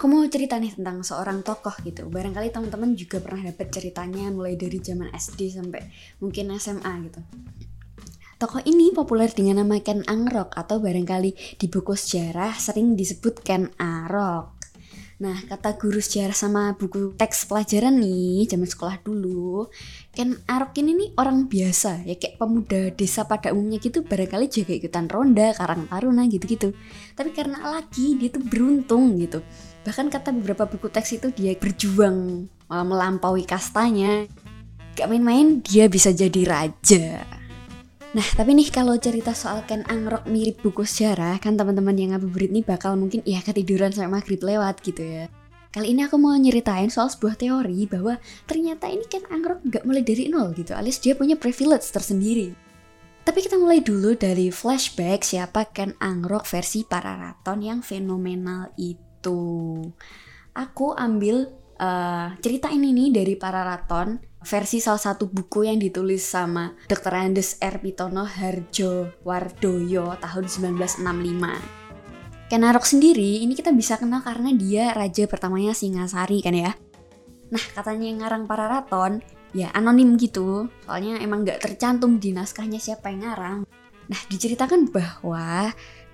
aku mau cerita nih tentang seorang tokoh gitu. Barangkali teman-teman juga pernah dapat ceritanya mulai dari zaman SD sampai mungkin SMA gitu. Tokoh ini populer dengan nama Ken Angrok atau barangkali di buku sejarah sering disebut Ken Arok. Nah, kata guru sejarah sama buku teks pelajaran nih, zaman sekolah dulu, Ken Arok ini nih orang biasa, ya kayak pemuda desa pada umumnya gitu, barangkali juga ikutan ronda, karang taruna gitu-gitu. Tapi karena lagi dia tuh beruntung gitu. Bahkan kata beberapa buku teks itu dia berjuang uh, melampaui kastanya. Gak main-main, dia bisa jadi raja. Nah, tapi nih kalau cerita soal Ken Angrok mirip buku sejarah, kan teman-teman yang ngabuburit nih bakal mungkin ya ketiduran sampai maghrib lewat gitu ya. Kali ini aku mau nyeritain soal sebuah teori bahwa ternyata ini Ken Angrok nggak mulai dari nol gitu, alias dia punya privilege tersendiri. Tapi kita mulai dulu dari flashback siapa Ken Angrok versi para raton yang fenomenal itu. Aku ambil uh, cerita ini nih dari para raton versi salah satu buku yang ditulis sama Dr. Andes R. Pitono Harjo Wardoyo tahun 1965. Kenarok sendiri ini kita bisa kenal karena dia raja pertamanya Singasari kan ya. Nah katanya yang ngarang para raton ya anonim gitu soalnya emang gak tercantum di naskahnya siapa yang ngarang. Nah diceritakan bahwa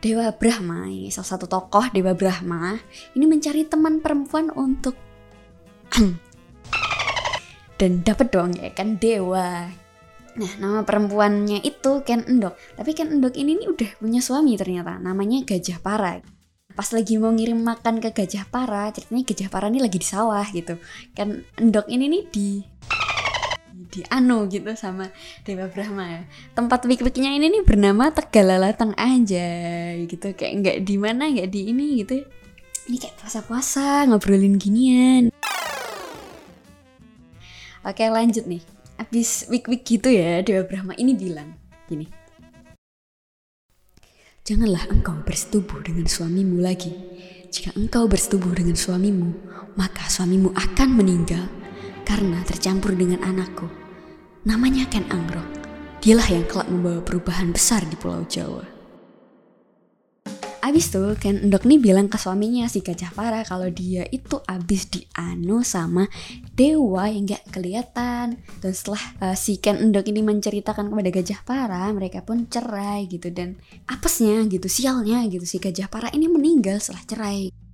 Dewa Brahma salah satu tokoh Dewa Brahma ini mencari teman perempuan untuk dan dapat dong ya kan dewa Nah, nama perempuannya itu Ken Endok. Tapi Ken Endok ini nih udah punya suami ternyata, namanya Gajah Para. Pas lagi mau ngirim makan ke Gajah Para, ceritanya Gajah Para ini lagi di sawah gitu. Ken Endok ini nih di di Anu gitu sama Dewa Brahma. Tempat wik-wiknya ini nih bernama Tegalalatang aja gitu. Kayak nggak di mana, nggak di ini gitu. Ini kayak puasa-puasa ngobrolin ginian. Oke lanjut nih. Abis week-week gitu ya, Dewa Brahma ini bilang gini. Janganlah engkau bersetubuh dengan suamimu lagi. Jika engkau bersetubuh dengan suamimu, maka suamimu akan meninggal karena tercampur dengan anakku. Namanya Ken Angrok. Dialah yang kelak membawa perubahan besar di Pulau Jawa. Abis tuh Ken Endok nih bilang ke suaminya si Gajah Para kalau dia itu abis dianu sama dewa yang gak kelihatan. Dan setelah uh, si Ken Endok ini menceritakan kepada Gajah Para, mereka pun cerai gitu dan apesnya gitu, sialnya gitu si Gajah Para ini meninggal setelah cerai.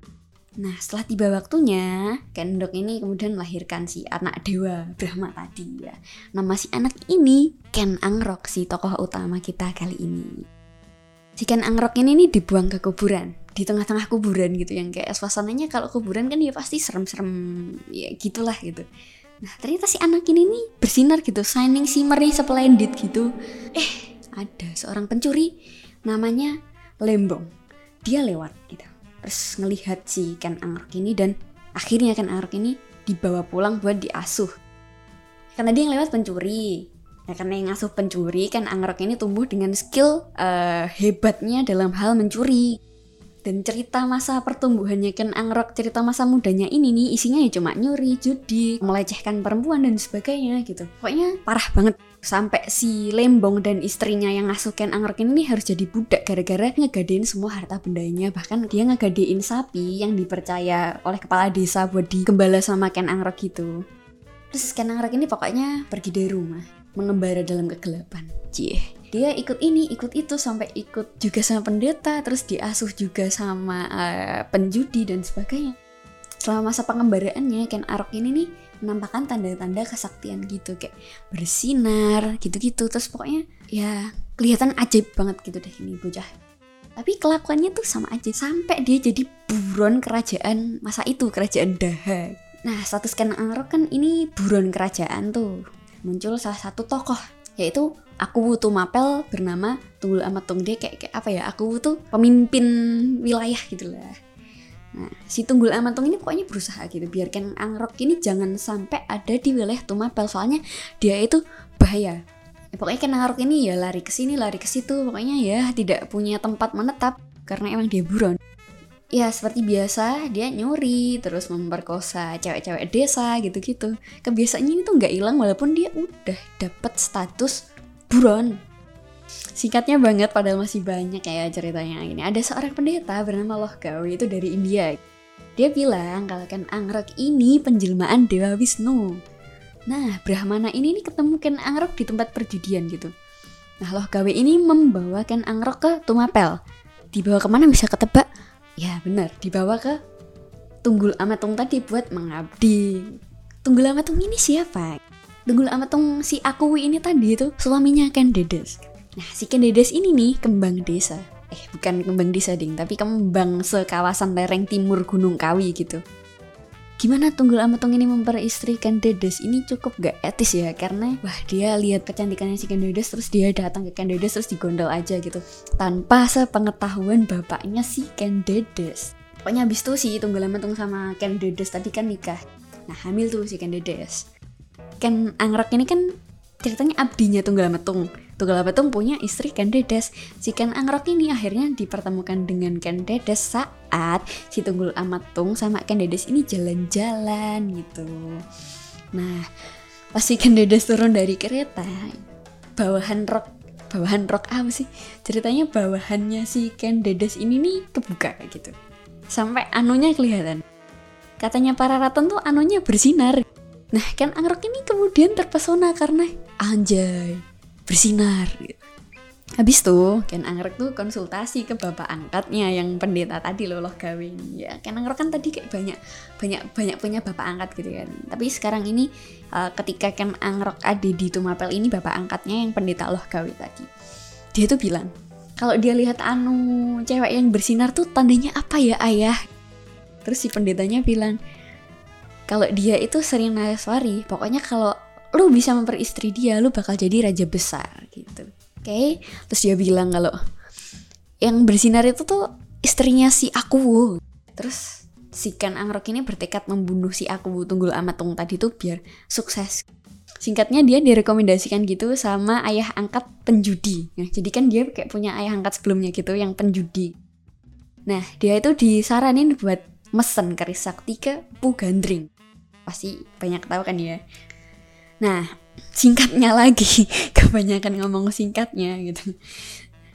Nah setelah tiba waktunya Ken Endok ini kemudian melahirkan si anak dewa Brahma tadi ya. Nama si anak ini Ken Angrok si tokoh utama kita kali ini. Chicken angrok ini nih dibuang ke kuburan di tengah-tengah kuburan gitu. Yang kayak suasananya kalau kuburan kan ya pasti serem-serem ya gitulah gitu. Nah ternyata si anak ini nih bersinar gitu shining shimmery splendid gitu. Eh ada seorang pencuri namanya Lembong. Dia lewat gitu terus ngelihat si Ken Angrok ini dan akhirnya Ken Angrok ini dibawa pulang buat diasuh karena dia yang lewat pencuri Ya karena yang ngasuh pencuri kan Angrok ini tumbuh dengan skill uh, hebatnya dalam hal mencuri. Dan cerita masa pertumbuhannya Ken Angrok, cerita masa mudanya ini nih isinya ya cuma nyuri, judi, melecehkan perempuan dan sebagainya gitu. Pokoknya parah banget. Sampai si Lembong dan istrinya yang ngasuh Ken Angrok ini harus jadi budak gara-gara ngegadein semua harta bendanya. Bahkan dia ngegadein sapi yang dipercaya oleh kepala desa buat dikembala sama Ken Angrok gitu. Terus Ken Angrok ini pokoknya pergi dari rumah mengembara dalam kegelapan. Cie. Dia ikut ini, ikut itu sampai ikut juga sama pendeta, terus diasuh juga sama uh, penjudi dan sebagainya. Selama masa pengembaraannya, Ken Arok ini nih menampakkan tanda-tanda kesaktian gitu kayak bersinar gitu-gitu. Terus pokoknya ya kelihatan ajaib banget gitu deh ini bocah. Tapi kelakuannya tuh sama aja sampai dia jadi buron kerajaan masa itu kerajaan Daha. Nah status Ken Arok kan ini buron kerajaan tuh. Muncul salah satu tokoh yaitu aku butuh mapel bernama Tunggul Amat Tungde kayak, kayak apa ya? Aku butuh pemimpin wilayah gitu lah Nah, si Tunggul Amantung ini pokoknya berusaha gitu biarkan Angrok ini jangan sampai ada di wilayah Tumapel soalnya dia itu bahaya. Ya, pokoknya kan Angrok ini ya lari ke sini, lari ke situ, pokoknya ya tidak punya tempat menetap karena emang dia buron. Ya seperti biasa dia nyuri terus memperkosa cewek-cewek desa gitu-gitu. Kebiasaannya tuh nggak hilang walaupun dia udah dapet status buron singkatnya banget padahal masih banyak kayak ceritanya ini ada seorang pendeta bernama Lohgawi itu dari India Dia bilang kalau Ken Angrok ini penjelmaan Dewa Wisnu. Nah, Brahmana ini nih ketemu Ken Angrok di tempat perjudian gitu. Nah, loh gawe ini membawa Ken Angrok ke Tumapel. Dibawa ke mana bisa ketebak? Ya benar, dibawa ke Tunggul Amatung tadi buat mengabdi. Tunggul Amatung ini siapa? Tunggul Amatung si Akui ini tadi itu suaminya Ken Dedes. Nah, si Ken Dedes ini nih kembang desa. Eh bukan kembang desa ding tapi kembang sekawasan lereng timur Gunung Kawi gitu. Gimana Tunggul Ametung ini memperistrikan Dedes ini cukup gak etis ya karena wah dia lihat kecantikannya si Ken Dedes terus dia datang ke Ken Dedes terus digondol aja gitu. Tanpa sepengetahuan bapaknya si Ken Dedes pokoknya habis tuh si Tunggul Ametung sama Ken Dedes tadi kan nikah. Nah hamil tuh si Ken Dedes Ken Angrak ini kan ceritanya abdinya Tunggal Metung. Tunggal Metung punya istri Ken Dedes. Si Ken Angrok ini akhirnya dipertemukan dengan Ken Dedes saat si Tunggul Amatung sama Ken Dedes ini jalan-jalan gitu. Nah, pas si Ken Dedes turun dari kereta, bawahan rok bawahan rok apa sih? Ceritanya bawahannya si Ken Dedes ini nih kebuka gitu. Sampai anunya kelihatan. Katanya para raton tuh anunya bersinar. Nah, Ken Angrok ini kemudian terpesona karena anjay, bersinar gitu. Habis tuh Ken Angrok tuh konsultasi ke bapak angkatnya yang pendeta tadi loh loh gawe ini. Ya Ken Angrok kan tadi kayak banyak banyak banyak punya bapak angkat gitu kan. Tapi sekarang ini uh, ketika Ken Angrok ada di Tumapel ini bapak angkatnya yang pendeta loh gawe tadi. Dia tuh bilang kalau dia lihat anu cewek yang bersinar tuh tandanya apa ya ayah? Terus si pendetanya bilang kalau dia itu sering Nareswari pokoknya kalau lu bisa memperistri dia lu bakal jadi raja besar gitu. Oke? Okay? terus dia bilang kalau yang bersinar itu tuh istrinya si aku terus si Ken Angrok ini bertekad membunuh si aku Tunggul Amatung tadi tuh biar sukses. Singkatnya dia direkomendasikan gitu sama ayah angkat penjudi. Nah, jadi kan dia kayak punya ayah angkat sebelumnya gitu yang penjudi. Nah dia itu disaranin buat mesen keris sakti ke Pugandring. Pasti banyak tahu kan ya nah singkatnya lagi. Kebanyakan ngomong singkatnya gitu.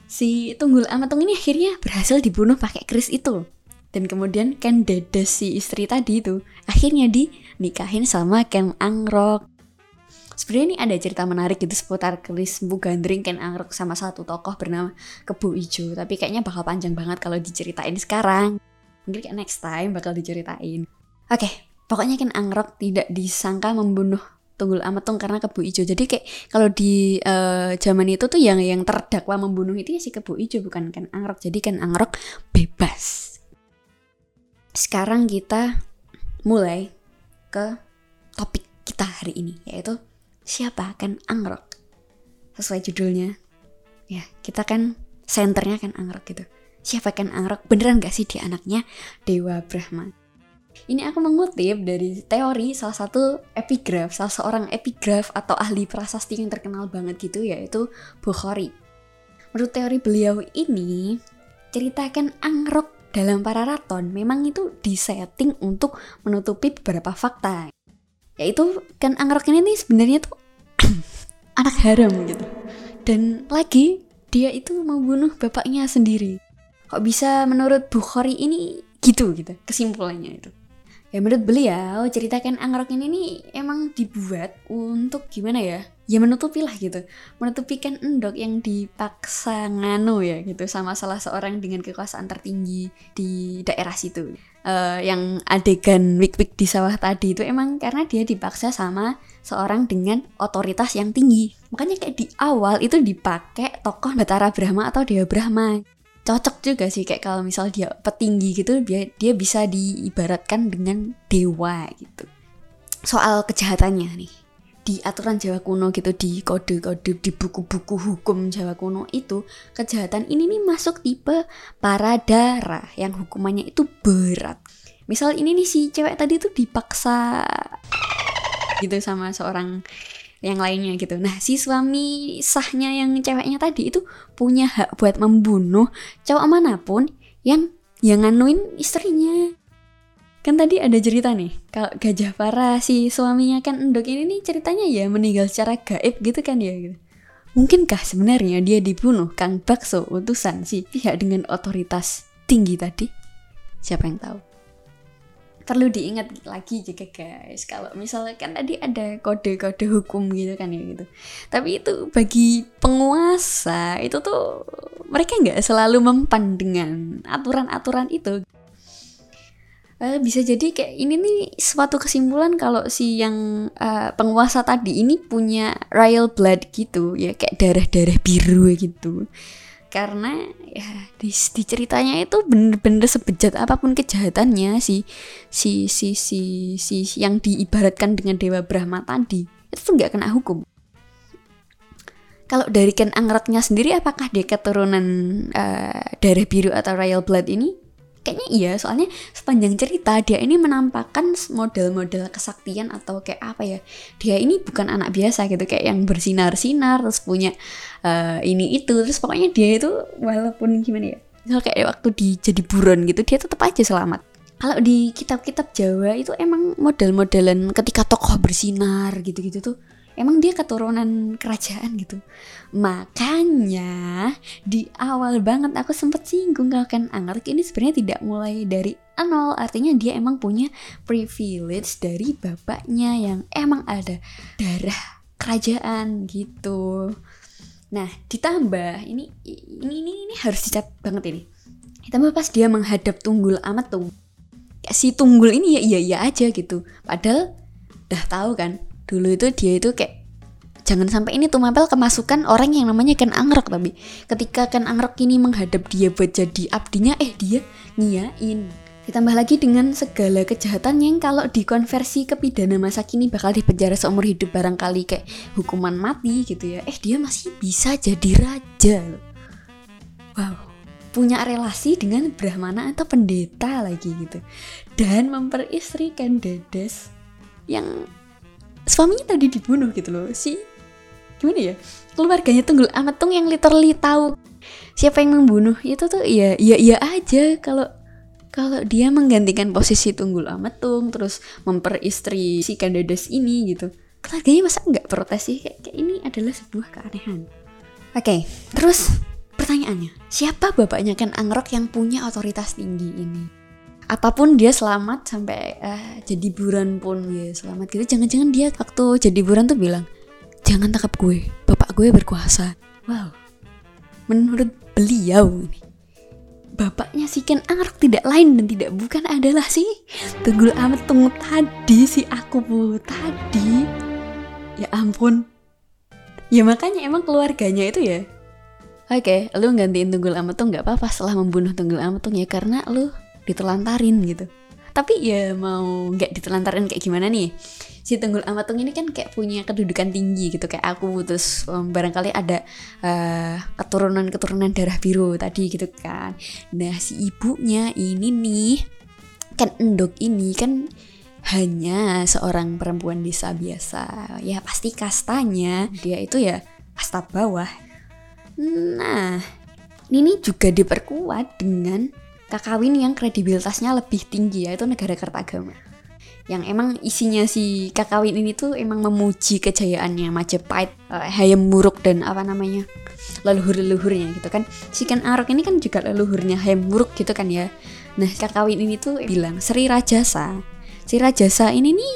Si Tunggul Amatung ini akhirnya berhasil dibunuh pakai keris itu. Dan kemudian Ken Dedes si istri tadi itu akhirnya dinikahin sama Ken Angrok. Sebenarnya ini ada cerita menarik gitu seputar keris Bu Gandring Ken Angrok sama satu tokoh bernama Kebu Ijo. Tapi kayaknya bakal panjang banget kalau diceritain sekarang. Mungkin kayak next time bakal diceritain. Oke okay, pokoknya kan Angrok tidak disangka membunuh Tunggul Ametung karena kebu ijo. Jadi kayak kalau di uh, zaman itu tuh yang yang terdakwa membunuh itu ya si kebu ijo bukan kan Angrok. Jadi kan Angrok bebas. Sekarang kita mulai ke topik kita hari ini yaitu siapa kan Angrok. Sesuai judulnya. Ya, kita kan senternya kan Angrok gitu. Siapa kan Angrok? Beneran gak sih dia anaknya Dewa Brahma? Ini aku mengutip dari teori salah satu epigraf, salah seorang epigraf atau ahli prasasti yang terkenal banget gitu yaitu Bukhari. Menurut teori beliau ini, ceritakan angrok dalam para raton memang itu disetting untuk menutupi beberapa fakta. Yaitu kan angrok ini nih sebenarnya tuh anak haram gitu. Dan lagi dia itu membunuh bapaknya sendiri. Kok bisa menurut Bukhari ini gitu gitu kesimpulannya itu. Ya menurut beliau ceritakan angrok ini nih emang dibuat untuk gimana ya? Ya menutupi lah gitu, menutupi kan endok yang dipaksa ngano ya gitu sama salah seorang dengan kekuasaan tertinggi di daerah situ. Uh, yang adegan wik-wik di sawah tadi itu emang karena dia dipaksa sama seorang dengan otoritas yang tinggi. Makanya kayak di awal itu dipakai tokoh Batara Brahma atau Dewa Brahma cocok juga sih kayak kalau misal dia petinggi gitu dia dia bisa diibaratkan dengan dewa gitu. Soal kejahatannya nih di aturan Jawa kuno gitu di kode-kode di buku-buku hukum Jawa kuno itu kejahatan ini nih masuk tipe para darah yang hukumannya itu berat. Misal ini nih si cewek tadi tuh dipaksa gitu sama seorang yang lainnya gitu. Nah, si suami sahnya yang ceweknya tadi itu punya hak buat membunuh cowok mana pun yang yang nganuin istrinya. Kan tadi ada cerita nih, kalau Gajah Para si suaminya kan endok ini nih ceritanya ya meninggal secara gaib gitu kan ya gitu. Mungkinkah sebenarnya dia dibunuh Kang Bakso utusan si pihak dengan otoritas tinggi tadi? Siapa yang tahu? Perlu diingat lagi juga guys. Kalau misalnya kan tadi ada kode-kode hukum gitu kan ya gitu. Tapi itu bagi penguasa itu tuh mereka nggak selalu mempan dengan aturan-aturan itu. Uh, bisa jadi kayak ini nih suatu kesimpulan kalau si yang uh, penguasa tadi ini punya royal blood gitu ya kayak darah-darah biru gitu karena ya di, di ceritanya itu bener-bener sebejat apa pun kejahatannya si si si si si, yang diibaratkan dengan dewa Brahma tadi itu tuh nggak kena hukum. Kalau dari Ken Angratnya sendiri apakah dia keturunan uh, darah biru atau royal blood ini kayaknya iya soalnya sepanjang cerita dia ini menampakkan model-model kesaktian atau kayak apa ya dia ini bukan anak biasa gitu kayak yang bersinar-sinar terus punya uh, ini itu terus pokoknya dia itu walaupun gimana ya misal kayak waktu di jadi buron gitu dia tetap aja selamat. Kalau di kitab-kitab Jawa itu emang model-modelan ketika tokoh bersinar gitu-gitu tuh emang dia keturunan kerajaan gitu. Makanya di awal banget aku sempet singgung kalau kan Angrik ini sebenarnya tidak mulai dari nol. Artinya dia emang punya privilege dari bapaknya yang emang ada darah kerajaan gitu. Nah ditambah ini ini ini, ini harus dicat banget ini. Ditambah pas dia menghadap tunggul amat tuh. Si tunggul ini ya iya iya aja gitu. Padahal udah tahu kan dulu itu dia itu kayak jangan sampai ini tuh mampel kemasukan orang yang namanya Ken Angrok tapi ketika Ken Angrok ini menghadap dia buat jadi abdinya eh dia ngiyain. Ditambah lagi dengan segala kejahatan yang kalau dikonversi ke pidana masa kini bakal dipenjara seumur hidup barangkali kayak hukuman mati gitu ya. Eh dia masih bisa jadi raja loh. Wow. Punya relasi dengan brahmana atau pendeta lagi gitu. Dan memperistrikan Dedes yang suaminya tadi dibunuh gitu loh. Si gimana ya? Keluarganya Tunggul Ametung yang literally tahu siapa yang membunuh. Itu tuh ya ya ya aja. Kalau kalau dia menggantikan posisi Tunggul Ametung terus memperistri si Kandadas ini gitu. Keluarganya masa nggak protes sih? Kayak, kayak ini adalah sebuah keanehan. Oke okay, terus pertanyaannya. Siapa bapaknya kan Angrok yang punya otoritas tinggi ini apa pun dia selamat sampai uh, jadi buran pun ya selamat gitu. Jangan-jangan dia waktu jadi buran tuh bilang jangan tangkap gue bapak gue berkuasa. Wow. Menurut beliau ini bapaknya si Ken Arok tidak lain dan tidak bukan adalah si Tunggul Amat Tunggu tadi si aku bu tadi. Ya ampun. Ya makanya emang keluarganya itu ya. Oke, okay, lu gantiin Tunggul Ametung nggak apa-apa setelah membunuh Tunggul Ametung ya karena lu ditelantarin gitu. Tapi ya mau nggak ditelantarin kayak gimana nih? Si Tunggul Amatung ini kan kayak punya kedudukan tinggi gitu. Kayak aku terus um, barangkali ada uh, keturunan-keturunan darah biru tadi gitu kan. Nah si ibunya ini nih kan endok ini kan hanya seorang perempuan desa biasa. Ya pasti kastanya dia itu ya kasta bawah. Nah ini juga diperkuat dengan kakawin yang kredibilitasnya lebih tinggi yaitu negara Kertagama. Yang emang isinya si kakawin ini tuh emang memuji kejayaannya Majapahit, uh, Hayam Muruk dan apa namanya leluhur-leluhurnya gitu kan. Si Ken Arok ini kan juga leluhurnya Hayam Muruk gitu kan ya. Nah kakawin ini tuh bilang Sri Rajasa Sri Rajasa ini nih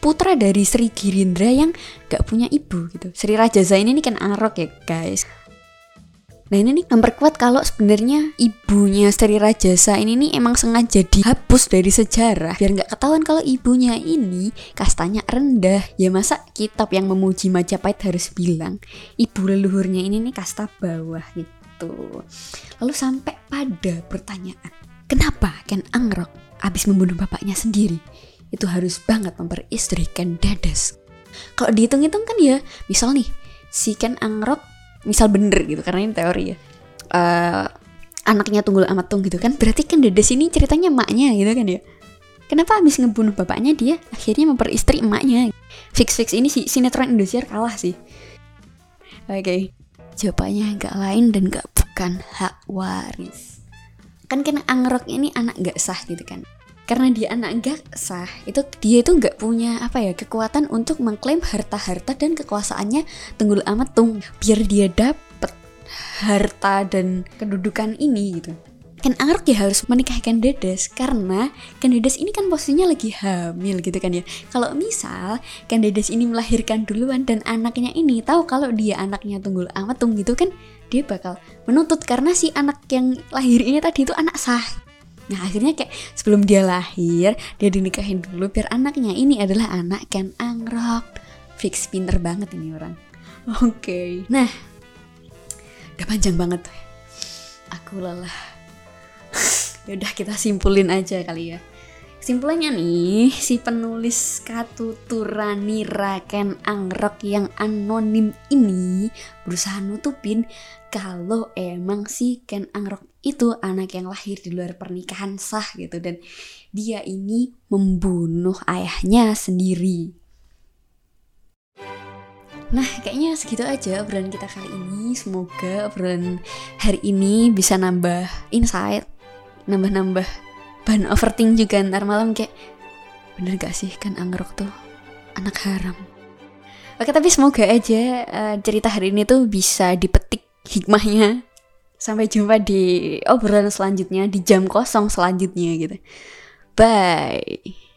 putra dari Sri Girindra yang gak punya ibu gitu. Sri Rajasa ini nih kan Arok ya guys Nah ini nih memperkuat kalau sebenarnya ibunya Sri Rajasa ini nih emang sengaja dihapus dari sejarah biar nggak ketahuan kalau ibunya ini kastanya rendah. Ya masa kitab yang memuji Majapahit harus bilang ibu leluhurnya ini nih kasta bawah gitu. Lalu sampai pada pertanyaan, kenapa Ken Angrok abis membunuh bapaknya sendiri itu harus banget memperistrikan Dedes? Kalau dihitung-hitung kan ya, misal nih si Ken Angrok misal bener gitu karena ini teori ya. Uh, anaknya tunggul amat tung gitu kan berarti kan Dedes ini ceritanya emaknya gitu kan ya. Kenapa habis ngebunuh bapaknya dia akhirnya memperistri emaknya? Fix fix ini si sinetron Indosiar kalah sih. Oke okay. jawabannya nggak lain dan nggak bukan hak waris. Kan kan angrok ini anak nggak sah gitu kan karena dia anak gak sah itu dia itu nggak punya apa ya kekuatan untuk mengklaim harta-harta dan kekuasaannya Tunggul Amat Tung biar dia dapet harta dan kedudukan ini gitu Ken Angrok ya harus menikahkan Dedes karena Ken Dedes ini kan posisinya lagi hamil gitu kan ya. Kalau misal Ken Dedes ini melahirkan duluan dan anaknya ini tahu kalau dia anaknya tunggul amatung gitu kan dia bakal menuntut karena si anak yang lahir ini tadi itu anak sah. Nah akhirnya kayak sebelum dia lahir dia dinikahin dulu biar anaknya ini adalah anak Ken Angrok. Fix pinter banget ini orang. Oke, okay. nah udah panjang banget. Aku lelah Yaudah kita simpulin aja kali ya. Simpulannya nih, si penulis Katuturani Raken Angrok yang anonim ini berusaha nutupin kalau emang si Ken Angrok itu anak yang lahir di luar pernikahan sah gitu dan dia ini membunuh ayahnya sendiri. Nah, kayaknya segitu aja obrolan kita kali ini. Semoga obrolan hari ini bisa nambah insight nambah-nambah bahan overthink juga ntar malam kayak bener gak sih kan anggrok tuh anak haram? Oke tapi semoga aja uh, cerita hari ini tuh bisa dipetik hikmahnya. Sampai jumpa di obrolan selanjutnya di jam kosong selanjutnya gitu. Bye